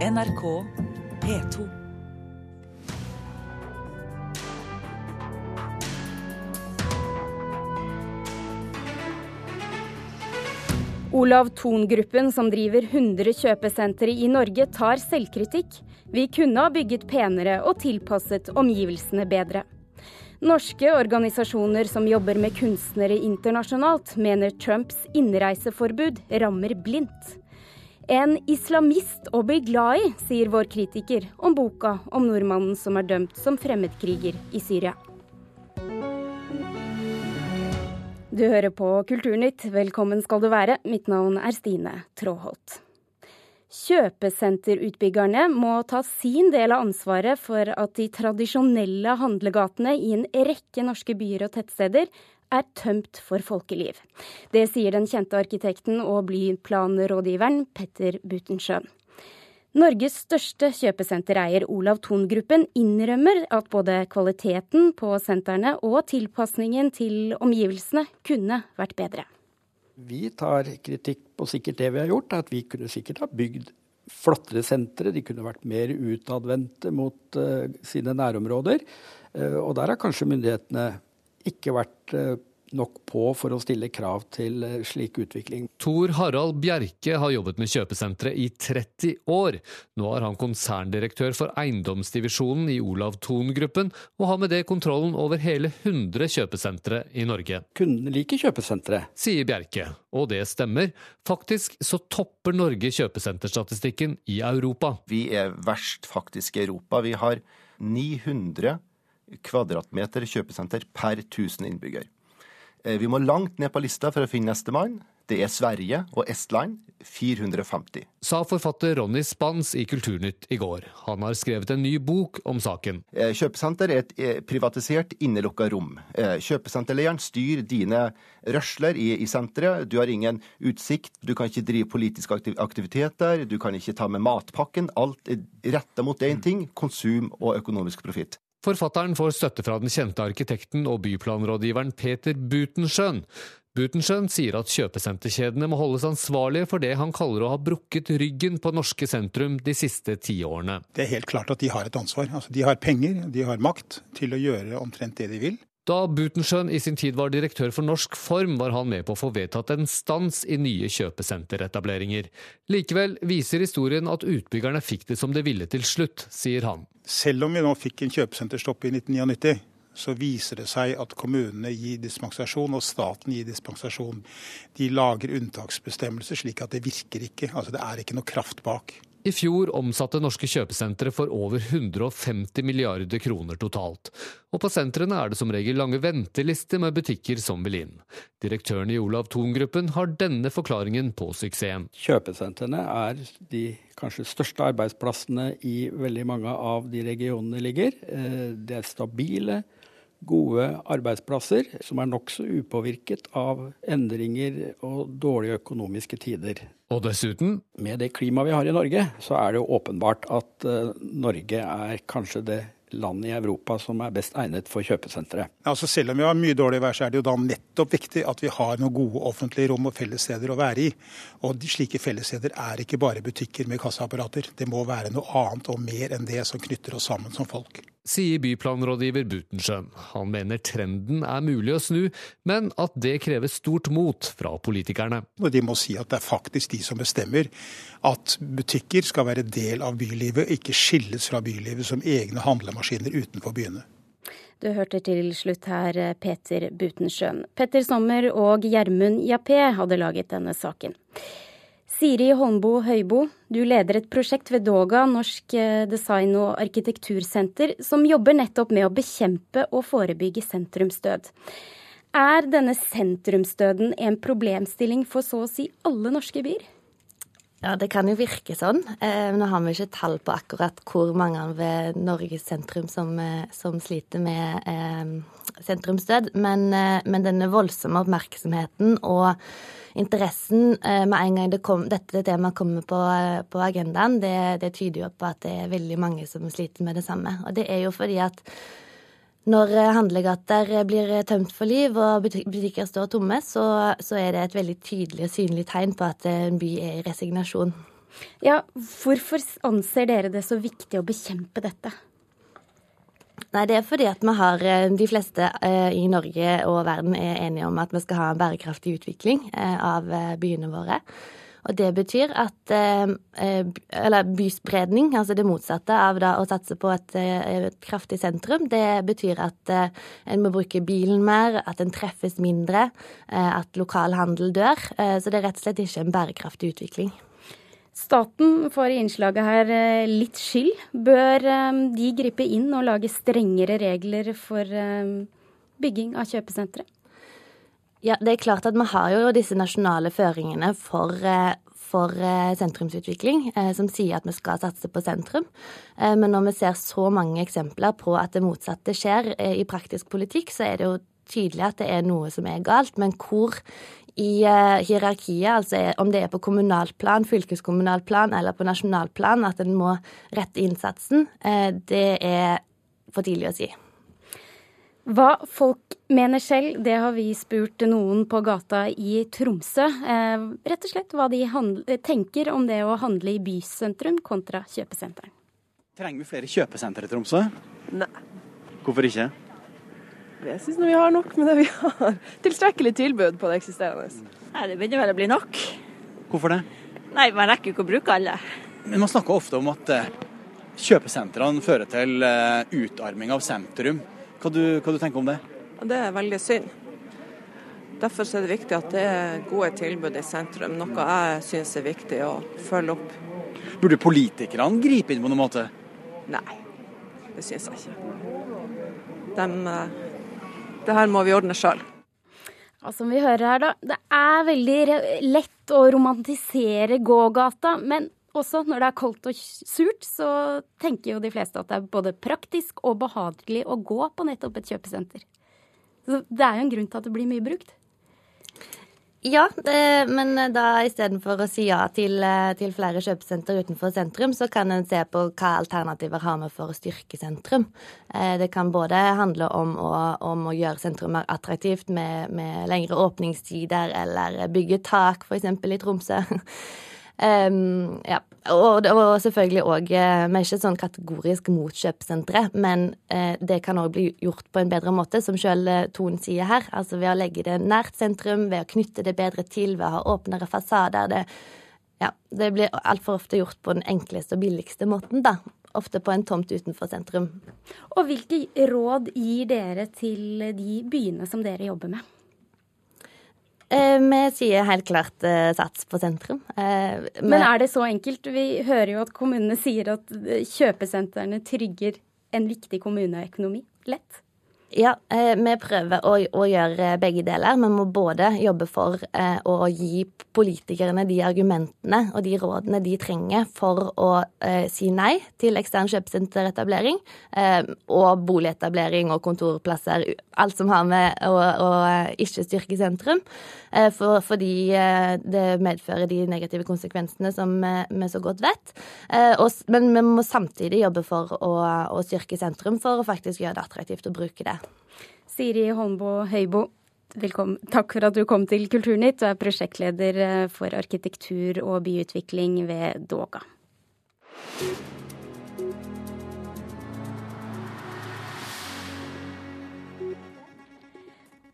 NRK P2. Olav Thon-gruppen, som driver 100 kjøpesentre i Norge, tar selvkritikk. Vi kunne ha bygget penere og tilpasset omgivelsene bedre. Norske organisasjoner som jobber med kunstnere internasjonalt, mener Trumps innreiseforbud rammer blindt. En islamist å bli glad i, sier vår kritiker om boka om nordmannen som er dømt som fremmedkriger i Syria. Du hører på Kulturnytt, velkommen skal du være. Mitt navn er Stine Tråholt. Kjøpesenterutbyggerne må ta sin del av ansvaret for at de tradisjonelle handlegatene i en rekke norske byer og tettsteder er tømt for folkeliv. Det sier den kjente arkitekten og blyplanrådgiveren Petter Butensjø. Norges største kjøpesentereier Olav Thon-gruppen innrømmer at både kvaliteten på sentrene og tilpasningen til omgivelsene kunne vært bedre. Vi tar kritikk på sikkert det vi har gjort, at vi kunne sikkert ha bygd flottere sentre. De kunne vært mer utadvendte mot uh, sine nærområder. Uh, og der har kanskje myndighetene ikke vært uh, nok på for å stille krav til slik utvikling. Tor Harald Bjerke har jobbet med kjøpesentre i 30 år. Nå er han konserndirektør for eiendomsdivisjonen i Olav Thon-gruppen, og har med det kontrollen over hele 100 kjøpesentre i Norge. Kundene liker kjøpesentre. Sier Bjerke, og det stemmer. Faktisk så topper Norge kjøpesenterstatistikken i Europa. Vi er verst faktisk i Europa. Vi har 900 kvadratmeter kjøpesenter per 1000 innbygger. Vi må langt ned på lista for å finne nestemann. Det er Sverige og Estland. 450. Sa forfatter Ronny Spans i Kulturnytt i går. Han har skrevet en ny bok om saken. Kjøpesenter er et privatisert, innelukka rom. Kjøpesenterlederen styrer dine rørsler i, i senteret. Du har ingen utsikt, du kan ikke drive politiske aktiviteter, du kan ikke ta med matpakken. Alt er retta mot én ting konsum og økonomisk profitt. Forfatteren får støtte fra den kjente arkitekten og byplanrådgiveren Peter Butenschøn. Butenschøn sier at kjøpesenterkjedene må holdes ansvarlige for det han kaller å ha brukket ryggen på norske sentrum de siste tiårene. Det er helt klart at de har et ansvar. Altså, de har penger, de har makt til å gjøre omtrent det de vil. Da Butensjøen i sin tid var direktør for Norsk Form, var han med på å få vedtatt en stans i nye kjøpesenteretableringer. Likevel viser historien at utbyggerne fikk det som de ville til slutt, sier han. Selv om vi nå fikk en kjøpesenterstopp i 1999, så viser det seg at kommunene gir dispensasjon, og staten gir dispensasjon. De lager unntaksbestemmelser slik at det virker ikke. Altså det er ikke noe kraft bak. I fjor omsatte norske kjøpesentre for over 150 milliarder kroner totalt. Og på sentrene er det som regel lange ventelister med butikker som vil inn. Direktøren i Olav Thon-gruppen har denne forklaringen på suksessen. Kjøpesentrene er de kanskje største arbeidsplassene i veldig mange av de regionene ligger. Det er stabile, gode arbeidsplasser som er nokså upåvirket av endringer og dårlige økonomiske tider. Og dessuten? Med det klimaet vi har i Norge, så er det jo åpenbart at uh, Norge er kanskje det landet i Europa som er best egnet for kjøpesentre. Altså Selv om vi har mye dårlig vær, så er det jo da nettopp viktig at vi har noen gode offentlige rom og fellessteder å være i. Og de slike fellessteder er ikke bare butikker med kassaapparater. Det må være noe annet og mer enn det som knytter oss sammen som folk sier byplanrådgiver Butenschøn. Han mener trenden er mulig å snu, men at det krever stort mot fra politikerne. Og De må si at det er faktisk de som bestemmer at butikker skal være del av bylivet, ikke skilles fra bylivet som egne handlemaskiner utenfor byene. Du hørte til slutt her Peter Butenschøn. Petter Sommer og Gjermund Jappé hadde laget denne saken. Siri Holmbo Høibo, du leder et prosjekt ved Doga norsk design- og arkitektursenter, som jobber nettopp med å bekjempe og forebygge sentrumsdød. Er denne sentrumsdøden en problemstilling for så å si alle norske byer? Ja, det kan jo virke sånn. Eh, nå har vi ikke tall på akkurat hvor mange ved Norges sentrum som, som sliter med eh, sentrumsdød, men, eh, men denne voldsomme oppmerksomheten og interessen eh, med en gang det kom, dette temaet kommer på, på agendaen, det, det, tyder jo på at det er veldig mange som sliter med det samme. Og det er jo fordi at når handlegater blir tømt for liv og butikker står tomme, så, så er det et veldig tydelig og synlig tegn på at en by er i resignasjon. Ja, Hvorfor anser dere det så viktig å bekjempe dette? Nei, Det er fordi at vi har, eh, de fleste eh, i Norge og verden er enige om at vi skal ha en bærekraftig utvikling eh, av byene våre. Og det betyr at Eller byspredning, altså det motsatte av da å satse på et, et kraftig sentrum, det betyr at en må bruke bilen mer, at en treffes mindre, at lokal handel dør. Så det er rett og slett ikke en bærekraftig utvikling. Staten får i innslaget her eh, litt skyld. Bør eh, de gripe inn og lage strengere regler for eh, bygging av kjøpesentre? Ja, det er klart at vi har jo disse nasjonale føringene for, for sentrumsutvikling, som sier at vi skal satse på sentrum. Men når vi ser så mange eksempler på at det motsatte skjer i praktisk politikk, så er det jo tydelig at det er noe som er galt. Men hvor i hierarkiet, altså om det er på kommunalt plan, fylkeskommunalt plan eller på nasjonalt plan, at en må rette innsatsen, det er for tidlig å si. Hva folk mener selv, det har vi spurt noen på gata i Tromsø. Eh, rett og slett hva de tenker om det å handle i bysentrum kontra kjøpesenteren. Trenger vi flere kjøpesentre i Tromsø? Nei. Hvorfor ikke? Jeg syns vi har nok med det vi har. Tilstrekkelig tilbud på det eksisterende. Nei, Det begynner vel å bli nok. Hvorfor det? Nei, Man rekker jo ikke å bruke alle. Men Man snakker ofte om at eh, kjøpesentrene fører til eh, utarming av sentrum. Hva du, hva du tenker om det? Det er veldig synd. Derfor er det viktig at det er gode tilbud i sentrum, noe jeg syns er viktig å følge opp. Burde politikerne gripe inn på noen måte? Nei, det syns jeg ikke. De det her må vi ordne sjøl. Ja, som vi hører her, da. Det er veldig lett å romantisere gågata. Men også når det er koldt og surt, så tenker jo de fleste at det er både praktisk og behagelig å gå på nettopp et kjøpesenter. Så det er jo en grunn til at det blir mye brukt. Ja, men da istedenfor å si ja til, eh, til, flere kjøpesenter utenfor sentrum, så kan en se på hva alternativer har vi for å styrke sentrum. Eh, det kan både handle om å, om å gjøre sentrum mer attraktivt med, med lengre åpningstider, eller bygge tak, f.eks. i Tromsø. Um, ja. Og, og selvfølgelig òg eh, Vi er ikke sånn kategorisk mot men eh, det kan òg bli gjort på en bedre måte, som sjøl eh, Ton sier her. Altså ved å legge det nært sentrum, ved å knytte det bedre til, ved å ha åpnere fasader. Det, ja, det blir altfor ofte gjort på den enkleste og billigste måten, da. Ofte på en tomt utenfor sentrum. Og hvilke råd gir dere til de byene som dere jobber med? Eh, vi sier helt klart eh, sats på sentrum. Eh, Men er det så enkelt? Vi hører jo at kommunene sier at kjøpesentrene trygger en viktig kommuneøkonomi. Lett? Ja, eh, vi prøver å, å, gjøre begge deler. Vi må både jobbe for eh, å gi politikerne de argumentene og de rådene de trenger for å eh, si nei til ekstern kjøpesenteretablering, og boligetablering og kontorplasser. Alt som har med å, å ikke styrke sentrum. Eh, for, fordi eh, det medfører de negative konsekvensene som vi så godt vet. Men vi må samtidig jobbe for å, å styrke sentrum for å faktisk gjøre det attraktivt å bruke det. Siri Holmbo Høibo, velkommen. takk for at du kom til Kulturnytt. Du er prosjektleder eh, for arkitektur og byutvikling ved Doga.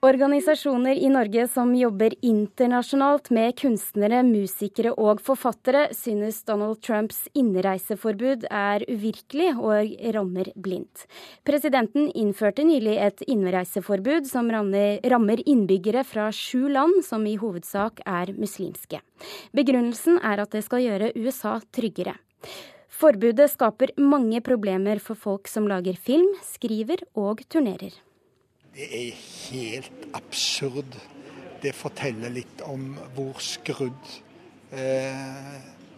Organisasjoner i Norge som jobber internasjonalt med kunstnere, musikere og forfattere, synes Donald Trumps innreiseforbud er uvirkelig og rammer blindt. Presidenten innførte nylig et innreiseforbud som rammer innbyggere fra sju land, som i hovedsak er muslimske. Begrunnelsen er at det skal gjøre USA tryggere. Forbudet skaper mange problemer for folk som lager film, skriver og turnerer. Det er helt absurd. Det forteller litt om hvor skrudd eh,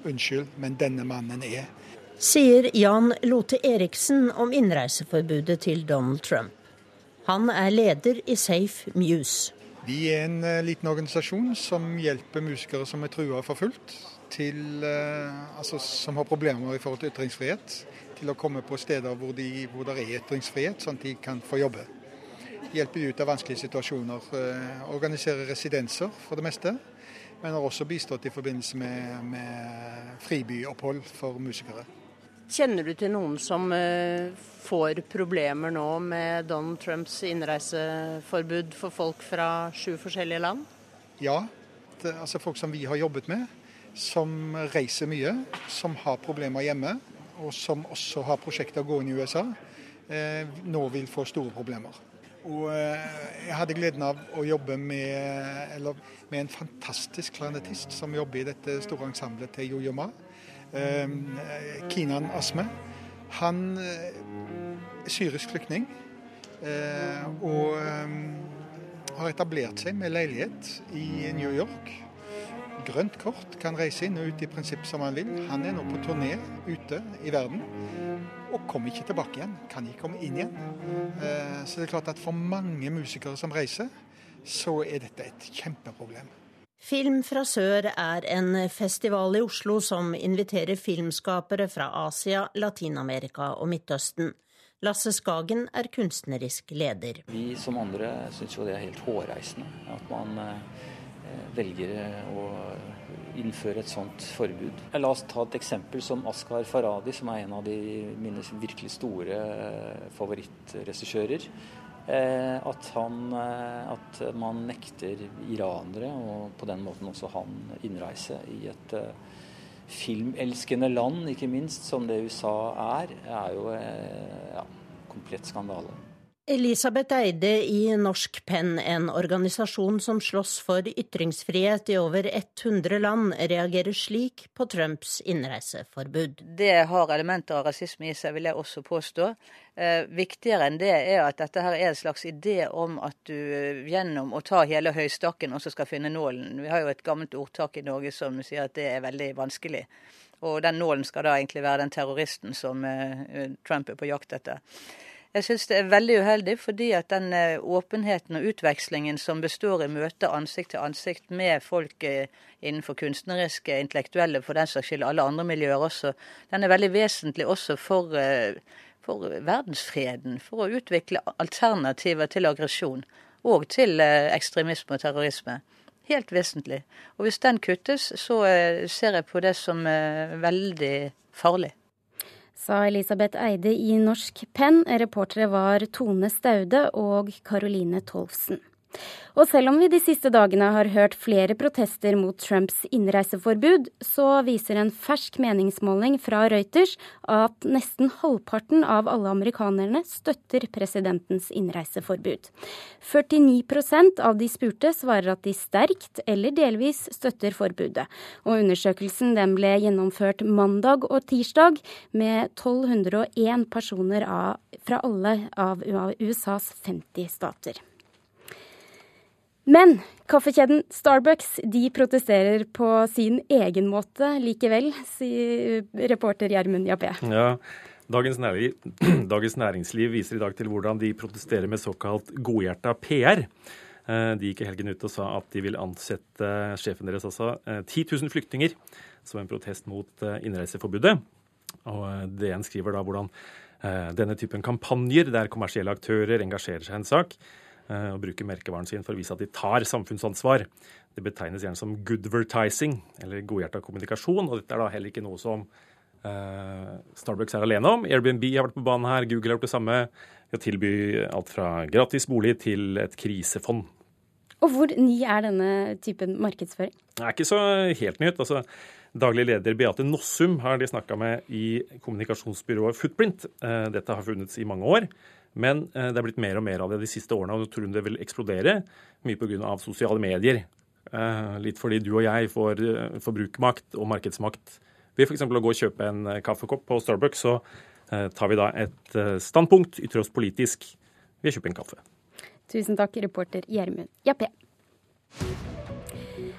Unnskyld, men denne mannen er. Sier Jan Lote Eriksen om innreiseforbudet til Donald Trump. Han er leder i Safe Muse. Vi er en uh, liten organisasjon som hjelper musikere som er trua og forfulgt, til, uh, altså, som har problemer i forhold til ytringsfrihet, til å komme på steder hvor, de, hvor det er ytringsfrihet, sånn at de kan få jobbe hjelpe ut av vanskelige situasjoner. Organiserer residenser for det meste. men har også bistått i forbindelse med, med fribyopphold for musikere. Kjenner du til noen som uh, får problemer nå med Donald Trumps innreiseforbud for folk fra sju forskjellige land? Ja, det, altså folk som vi har jobbet med, som reiser mye, som har problemer hjemme, og som også har prosjekter gående i USA, uh, nå vil få store problemer. Og uh, jeg hadde gleden av å jobbe med, eller, med en fantastisk klarinettist som jobber i dette store ensemblet til Yo-Yo Ma. Ehm, Kinan Asme. Han er eh, syrisk flyktning eh, og ehm, har etablert seg med leilighet i New York. Grønt kort, kan reise inn og ut i prinsipp som han vil. Han er nå på turné ute i verden og kommer ikke tilbake igjen. Kan ikke komme inn igjen. Eh, så det er klart at for mange musikere som reiser, så er dette et kjempeproblem. Film fra sør er en festival i Oslo som inviterer filmskapere fra Asia, Latin-Amerika og Midtøsten. Lasse Skagen er kunstnerisk leder. Vi som andre syns jo det er helt hårreisende at man eh, velger å innføre et sånt forbud. La oss ta et eksempel som Askar Faradi, som er en av de mine virkelig store eh, favorittregissører. Eh, at, han, eh, at, man nekter iranere, og på den måten også han, innreise i et eh, filmelskende land, ikke minst, som det USA er, er jo ja, komplett skandale. Elisabeth Eide i Norsk Penn, en organisasjon som slåss for ytringsfrihet i over 100 land, reagerer slik på Trumps innreiseforbud. Det har elementer av rasisme i seg, vil jeg også påstå. Eh, viktigere enn det er at dette her er en slags idé om at du gjennom å ta hele høystakken også skal finne nålen. Vi har jo et gammelt ordtak i Norge som sier at det er veldig vanskelig. Og den nålen skal da egentlig være den terroristen som eh, Trump er på jakt etter. Jeg syns det er veldig uheldig, fordi at den eh, åpenheten og utvekslingen som består i møte ansikt til ansikt med folk eh, innenfor kunstneriske, intellektuelle, for den saks skyld alle andre miljøer også, den er veldig vesentlig også for, eh, for verdensfreden. For å utvikle alternativer til aggresjon og til ekstremisme og terrorisme. Helt vesentlig. Og hvis den kuttes, så ser jeg på det som veldig farlig sa Elisabeth Eide i Norsk Penn. Reportere var Tone Staude og Caroline Tolfsen. Og selv om vi de siste dagene har hørt flere protester mot Trumps innreiseforbud, så viser en fersk meningsmåling fra Reuters at nesten halvparten av alle amerikanerne støtter presidentens innreiseforbud. 49% av de spurte svarer at de sterkt eller delvis støtter forbudet. Og undersøkelsen ble gjennomført mandag og tirsdag med 1201 personer av, fra alle av USAs 50 stater. Men kaffekjeden Starbucks de protesterer på sin egen måte likevel, sier reporter Gjermund Jappé. Ja, Dagens, Dagens, Næringsliv viser i dag til hvordan de protesterer med såkalt godhjerta PR. Eh, de gikk i helgen ut og sa at de vil ansette sjefen deres også, 10 eh, 000 flyktninger, som en protest mot eh, innreiseforbudet. Og DN skriver da hvordan denne typen kampanjer, der kommersielle aktører engasjerer seg i en sak, Eh, og bruker merkevaren sin for å vise at de tar samfunnsansvar. Det betegnes gjerne som goodvertising, eller godhjerta kommunikasjon. Og dette er da heller ikke noe som uh, Starbucks er alene om. Airbnb har vært på banen her, Google har gjort det samme. De tilbyr tilby alt fra gratis bolig til et krisefond. Og hvor ny er denne typen markedsføring? Det er ikke så helt nytt. altså Daglig leder Beate Nossum har de snakka med i kommunikasjonsbyrået Footprint. Eh, dette har funnes i mange år. Men eh, det er blitt mer og mer av det de siste årene, og tror hun det vil eksplodere. Mye pga. sosiale medier. Eh, litt fordi du og jeg får eh, forbrukermakt og markedsmakt ved f.eks. å gå og kjøpe en kaffekopp på Starbucks, så tar vi da et standpunkt, ytrer oss politisk ved å kjøpe en kaffe. Tusen takk, reporter Gjermund Jappé.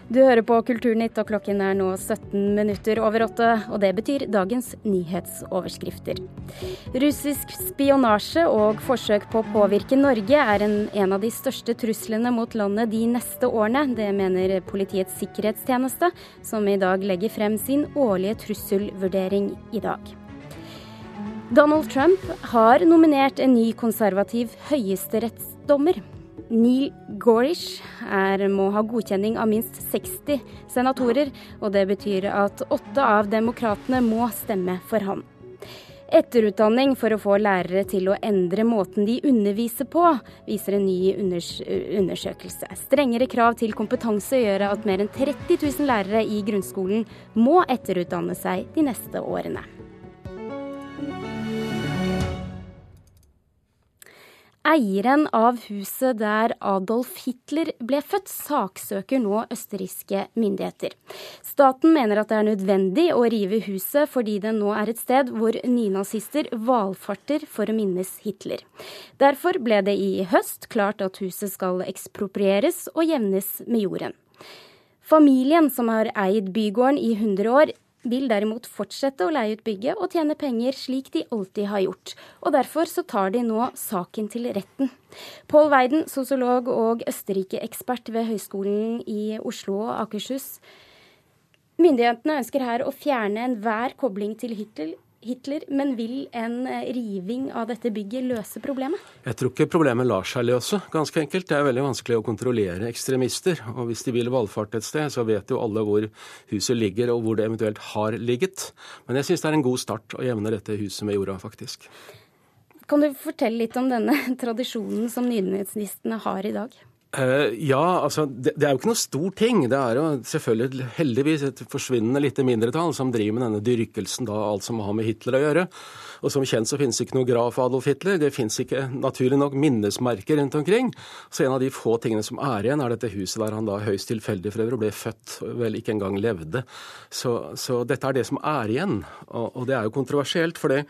Du hører på Kulturnytt, og klokken er nå 17 minutter over åtte. Og det betyr dagens nyhetsoverskrifter. Russisk spionasje og forsøk på å påvirke Norge er en, en av de største truslene mot landet de neste årene. Det mener Politiets sikkerhetstjeneste, som i dag legger frem sin årlige trusselvurdering i dag. Donald Trump har nominert en ny konservativ høyesterettsdommer. Neil Gorish er, må ha godkjenning av minst 60 senatorer, og det betyr at åtte av demokratene må stemme for ham. Etterutdanning for å få lærere til å endre måten de underviser på, viser en ny undersøkelse. Strengere krav til kompetanse gjør at mer enn 30 000 lærere i grunnskolen må etterutdanne seg de neste årene. Eieren av huset der Adolf Hitler ble født, saksøker nå østerrikske myndigheter. Staten mener at det er nødvendig å rive huset fordi det nå er et sted hvor nynazister valfarter for å minnes Hitler. Derfor ble det i høst klart at huset skal eksproprieres og jevnes med jorden. Familien som har eid bygården i 100 år, vil derimot fortsette å leie ut bygget og tjene penger slik de alltid har gjort. Og Derfor så tar de nå saken til retten. Pål Weiden, sosiolog og Østerrike-ekspert ved Høgskolen i Oslo og Akershus. Myndighetene ønsker her å fjerne enhver kobling til Hitler, Hitler, men vil en eh, riving av dette bygget løse problemet? Jeg tror ikke problemet lar seg løse, ganske enkelt. Det er veldig vanskelig å kontrollere ekstremister. Og hvis de vil valfarte et sted, så vet jo alle hvor huset ligger og hvor det eventuelt har ligget. Men jeg syns det er en god start å jevne dette huset med jorda, faktisk. Kan du fortelle litt om denne tradisjonen som nynazistene har i dag? Uh, ja, altså det, det, er jo ikke noe stor ting. Det er jo selvfølgelig heldigvis et forsvinnende lite mindretall som driver med denne dyrkelsen da alt som har med Hitler å gjøre. Og som kjent så finnes det ikke noe graf av Adolf Hitler. Det finnes ikke naturlig nok minnesmerker rundt omkring. Så en av de få tingene som er igjen, er dette huset der han da høyst tilfeldig for øvrig ble født, vel ikke engang levde. Så, så, dette er det som er igjen. Og, og det er jo kontroversielt, for det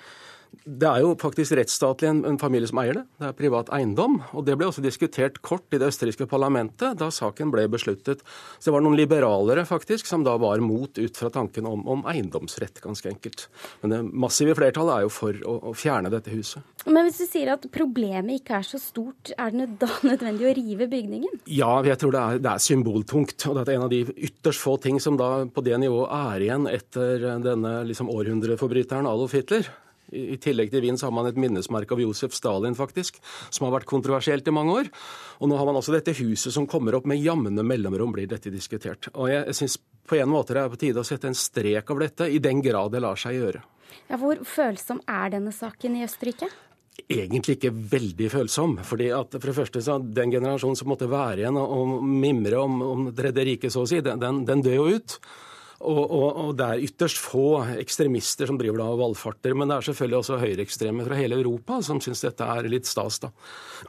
det er jo faktisk rettsstatlig en, en, familie som eier det. Det er privat eiendom. Og det ble også diskutert kort i det østerrikske parlamentet da saken ble besluttet. Så det var noen liberalere faktisk som da var mot ut fra tanken om, om eiendomsrett, ganske enkelt. Men det massive flertallet er jo for å, å, fjerne dette huset. Men hvis du sier at problemet ikke er så stort, er det da nødvendig å rive bygningen? Ja, jeg tror det er, det er symboltungt. Og dette er en av de ytterst få ting som da på det nivået er igjen etter denne liksom århundreforbryteren Adolf Hitler. I tillegg til Wien så har man et minnesmerke av Josef Stalin, faktisk, som har vært kontroversielt i mange år. Og nå har man også dette huset som kommer opp med jevne mellomrom, blir dette diskutert. Og jeg, jeg syns på en måte det er på tide å sette en strek av dette, i den grad det lar seg gjøre. Ja, hvor følsom er denne saken i Østerrike? egentlig ikke veldig følsom. fordi at for det første så Den generasjonen som måtte være igjen og, mimre om, om Tredje riket, så å si, den, den dør jo ut. Og, og, og, det er ytterst få ekstremister som driver da og valfarter. Men det er selvfølgelig også høyreekstreme fra hele Europa som syns dette er litt stas. da.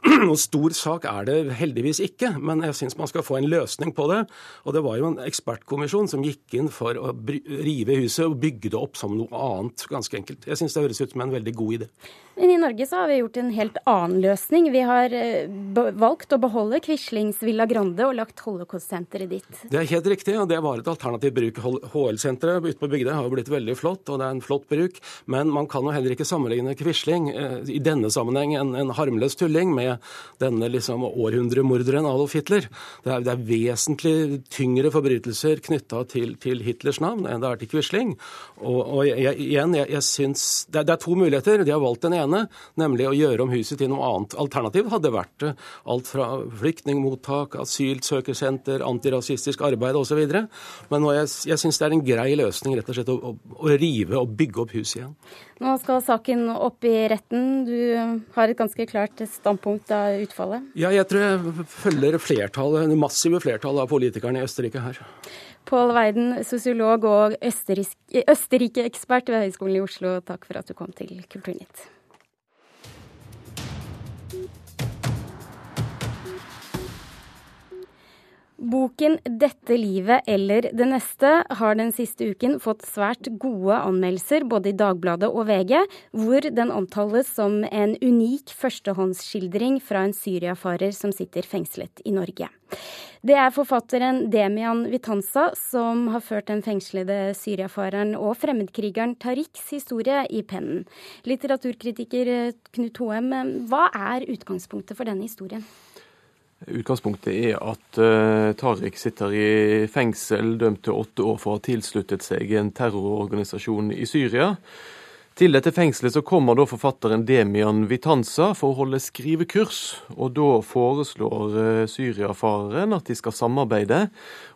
Og stor sak er det heldigvis ikke, men jeg syns man skal få en løsning på det. Og det var jo en ekspertkommisjon som gikk inn for å rive huset og bygge det opp som noe annet, ganske enkelt. Jeg syns det høres ut som en veldig god idé. Men i Norge så har vi gjort en helt annen løsning. Vi har eh, valgt å beholde Quislings Villa Grande og lagt Holocaust-senteret dit. Det er helt riktig, og det var et alternativ bruk. HL-senteret ute på Bygdøy har blitt veldig flott, og det er en flott bruk. Men man kan jo heller ikke sammenligne Quisling, eh, i denne sammenheng en, en harmløs tulling, med denne liksom århundremorderen Adolf Hitler. Det er, det er, vesentlig tyngre forbrytelser knytta til, til, Hitlers navn enn det er til Quisling. Og, og jeg, igjen, jeg, jeg syns det, det er to muligheter. De har valgt den ene nemlig å gjøre om huset til noe annet. Alternativ hadde vært alt fra flyktningmottak, asylsøkersenter, antirasistisk arbeid osv. Men jeg, jeg syns det er en grei løsning rett og slett å, å, å rive og bygge opp huset igjen. Nå skal saken opp i retten. Du har et ganske klart standpunkt av utfallet? Ja, jeg tror jeg følger flertallet, det massive flertallet av politikerne i Østerrike her. Pål Weiden, sosiolog og Østerrike-ekspert ved Høgskolen i Oslo, takk for at du kom til Kulturnytt. Boken 'Dette livet eller det neste' har den siste uken fått svært gode anmeldelser både i Dagbladet og VG, hvor den omtales som en unik førstehåndsskildring fra en syriafarer som sitter fengslet i Norge. Det er forfatteren Demian Vitanza som har ført den fengslede syriafareren og fremmedkrigeren Tariks historie i pennen. Litteraturkritiker Knut Hoem, hva er utgangspunktet for denne historien? Utgangspunktet er at uh, Tariq sitter i fengsel, dømt til åtte år for å ha tilsluttet seg en terrororganisasjon i Syria. Til dette fengselet så kommer da forfatteren Demian Vitanza for å holde skrivekurs. og Da foreslår eh, syriafareren at de skal samarbeide.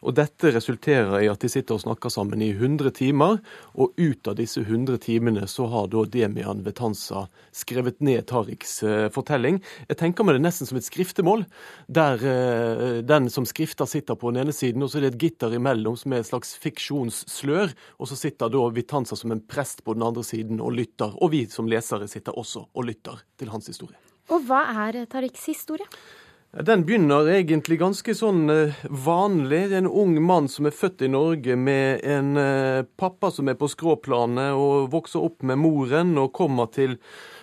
og Dette resulterer i at de sitter og snakker sammen i 100 timer. og Ut av disse 100 timene så har da Demian Vitanza skrevet ned Tariks eh, fortelling. Jeg tenker meg det nesten som et skriftemål, der eh, den som skrifter sitter på den ene siden, og så er det et gitter imellom som er et slags fiksjonsslør, og så sitter da Vitanza som en prest på den andre siden og lytter. Og vi som lesere sitter også og lytter til hans historie. Og hva er Tariks historie? Den begynner egentlig ganske sånn eh, vanlig. Det er en ung mann som er født i Norge med en eh, pappa som er på skråplanet og vokser opp med moren og kommer til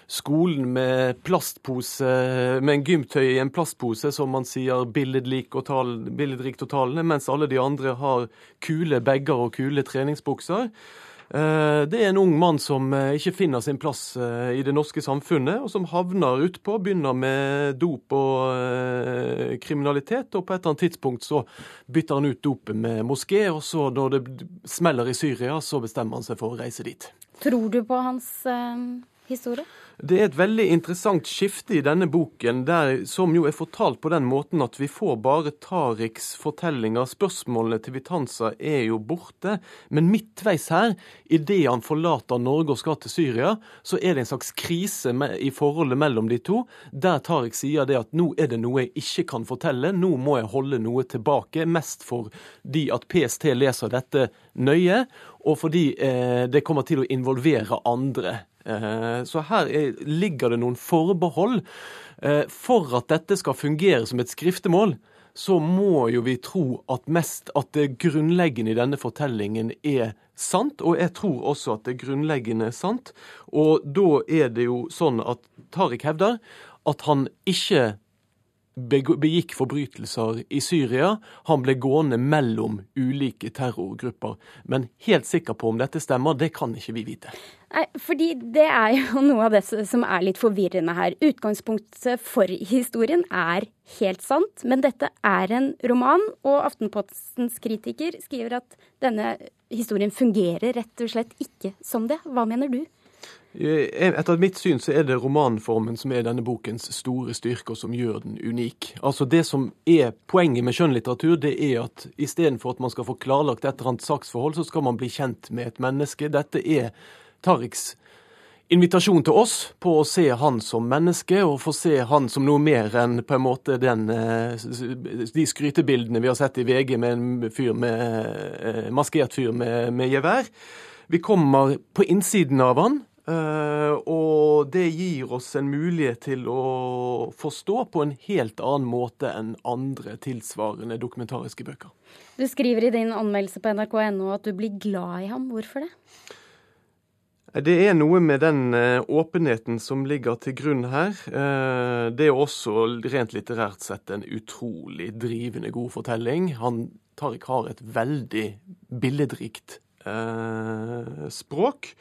skolen med plastpose, med en gymtøy i en plastpose, som man sier billedrikt og, tal, og talende, mens alle de andre har kule bager og kule treningsbukser. Eh, det er en ung mann som eh, ikke finner sin plass eh, i det norske samfunnet, og som havner utpå, begynner med dop og kriminalitet, og på et eller annet tidspunkt så bytter han ut dopet med moské, og så når det smeller i Syria, så bestemmer han seg for å reise dit. Tror du på hans historie? Det er et veldig interessant skifte i denne boken, der, som jo er fortalt på den måten at vi får bare Tariks fortellinger. Spørsmålene til Vitanza er jo borte. Men midtveis her, idet han forlater Norge og skal til Syria, så er det en slags krise i forholdet mellom de to, der Tariq sier det at nå er det noe jeg ikke kan fortelle, nå må jeg holde noe tilbake. Mest fordi at PST leser dette nøye, og fordi eh, det kommer til å involvere andre. Eh, så her ligger det noen forbehold. Eh, for at dette skal fungere som et skriftemål, så må jo vi tro at, mest, at det grunnleggende i denne fortellingen er sant. Og jeg tror også at det grunnleggende er sant. Og da er det jo sånn at Tariq hevder at han ikke begikk forbrytelser i Syria. Han ble gående mellom ulike terrorgrupper. Men helt sikker på om dette stemmer, det kan ikke vi vite. Nei, fordi Det er jo noe av det som er litt forvirrende her. Utgangspunktet for historien er helt sant, men dette er en roman, og Aftenpostens kritiker skriver at denne historien fungerer rett og slett ikke som det. Hva mener du? Eh, etter mitt syn så er det romanformen som er denne bokens store styrke, og som gjør den unik. Altså Det som er poenget med skjønnlitteratur, det er at istedenfor at man skal få klarlagt et eller annet saksforhold, så skal man bli kjent med et menneske. Dette er Tariks invitasjon til oss på å se han som menneske, og få se han som noe mer enn på en måte den, eh, de skrytebildene vi har sett i VG med en fyr med, eh, maskert fyr med, med gevær. Vi kommer på innsiden av han, og det gir oss en mulighet til å forstå på en helt annen måte enn andre tilsvarende dokumentariske bøker. Du skriver i din anmeldelse på nrk.no at du blir glad i ham. Hvorfor det? Det er noe med den uh, åpenheten som ligger til grunn her. Det er også rent litterært sett en utrolig drivende god fortelling. Han Tariq har et veldig billedrikt språk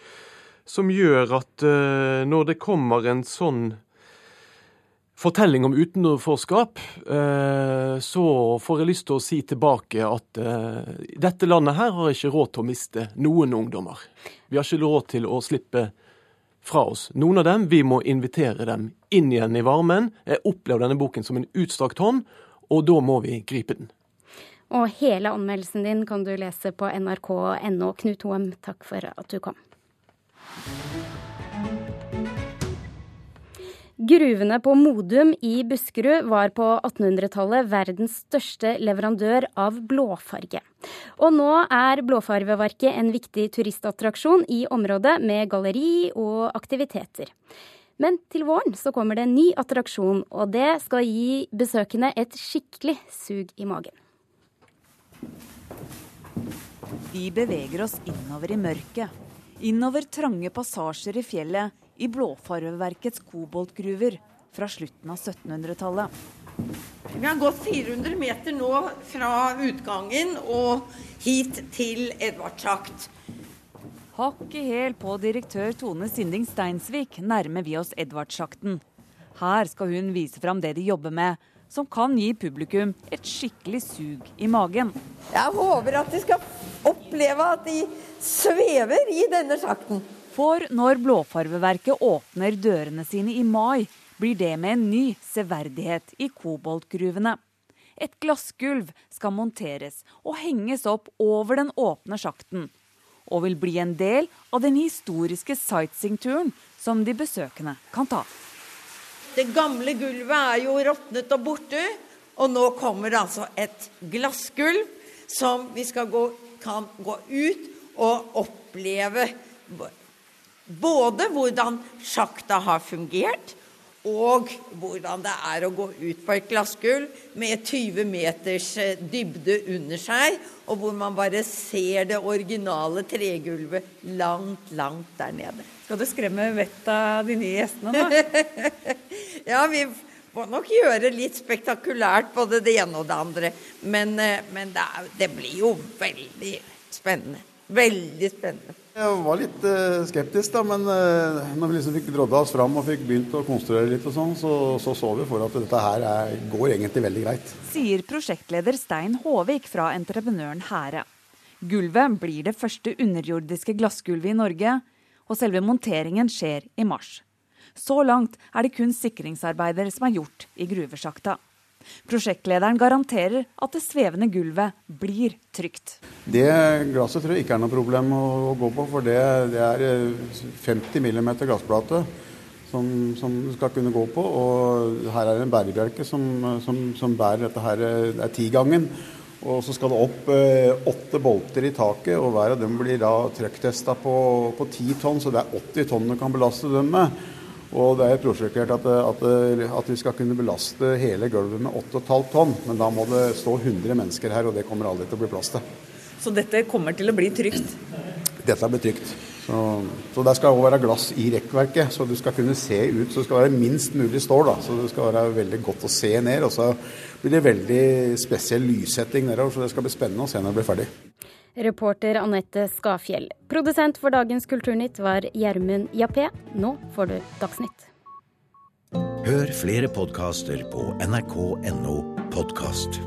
som gjør at uh, når det kommer en sånn fortelling om utenforskap, uh, så får jeg lyst til å si tilbake at uh, dette landet her har ikke råd til å miste noen ungdommer. Vi har ikke råd til å slippe fra oss. Noen av dem, vi må invitere dem inn igjen i varmen. Jeg opplever denne boken som en utstrakt hånd, og da må vi gripe den. Og hele anmeldelsen din kan du lese på nrk.no. Knut Hoem, takk for at du kom. Gruvene på Modum i Buskerud var på 1800-tallet verdens største leverandør av blåfarge. Og nå er Blåfarveverket en viktig turistattraksjon i området med galleri og aktiviteter. Men til våren så kommer det en ny attraksjon, og det skal gi besøkende et skikkelig sug i magen. Vi beveger oss innover i mørket innover trange passasjer i fjellet i Blåfarveverkets koboltgruver fra slutten av 1700-tallet. Vi har gått 400 meter nå fra utgangen og hit til Edvardshakt. Hakk i hæl på direktør Tone Sinding Steinsvik nærmer vi oss Edvardssjakten. Her skal hun vise fram det de jobber med, som kan gi publikum et skikkelig sug i magen. Jeg håper at de skal oppleve at de svever i denne sjakten. For når Blåfarveverket åpner dørene sine i mai, blir det med en ny severdighet i koboltgruvene. Et glassgulv skal monteres og henges opp over den åpne sjakten, og vil bli en del av den historiske sightseeingturen som de besøkende kan ta. Det gamle gulvet er jo råtnet og borte, og nå kommer det altså et glassgulv som vi skal gå, kan gå ut og oppleve både hvordan sjakta har fungert, og hvordan det er å gå ut på et glassgulv med 20 meters eh, dybde under seg, og hvor man bare ser det originale tregulvet langt, langt der nede. Skal du skremme vettet av de nye gjestene, da? ja, vi må nok gjøre litt spektakulært både det ene og det andre. Men, eh, men det, er, det blir jo veldig spennende. Veldig spennende. Jeg var litt uh, skeptisk, da, men uh, når vi liksom fikk drodda oss fram og fikk begynt å konstruere litt, og sånn, så, så, så vi for at dette her er, går egentlig veldig greit. Sier prosjektleder Stein Håvik fra entreprenøren Hære. Gulvet blir det første underjordiske glassgulvet i Norge, og selve monteringen skjer i mars. Så langt er det kun sikringsarbeider som er gjort i gruvesjakta. Prosjektlederen garanterer at det svevende gulvet blir trygt. Det glasset tror jeg ikke er noe problem å, gå på, for det, det er 50 eh, mm glassplate som, som, skal kunne gå på. Og her er det en bærebjelke som, som, som bærer dette her, eh, det er tigangen. Og så skal det opp eh, åtte bolter i taket, og hver av dem blir da trøkktesta på, på 10 tonn, så det er 80 tonn du kan belaste dem med. Og det er prosjektert at, at, at, vi skal kunne belaste hele gulvet med 8,5 tonn. Men da må det stå 100 mennesker her, og det kommer aldri til å bli plass til. Så dette kommer til å bli trygt? Dette blir trygt. Så, så der skal òg være glass i rekkverket, så du skal kunne se ut. Så det skal være minst mulig stål. da, Så det skal være veldig godt å se ned. Og så blir det veldig spesiell lyssetting nedover, så det skal bli spennende å se når det blir ferdig. Reporter Anette Skafjell. Produsent for dagens Kulturnytt var Gjermund Jappé. Nå får du Dagsnytt. Hør flere podkaster på nrk.no podkast.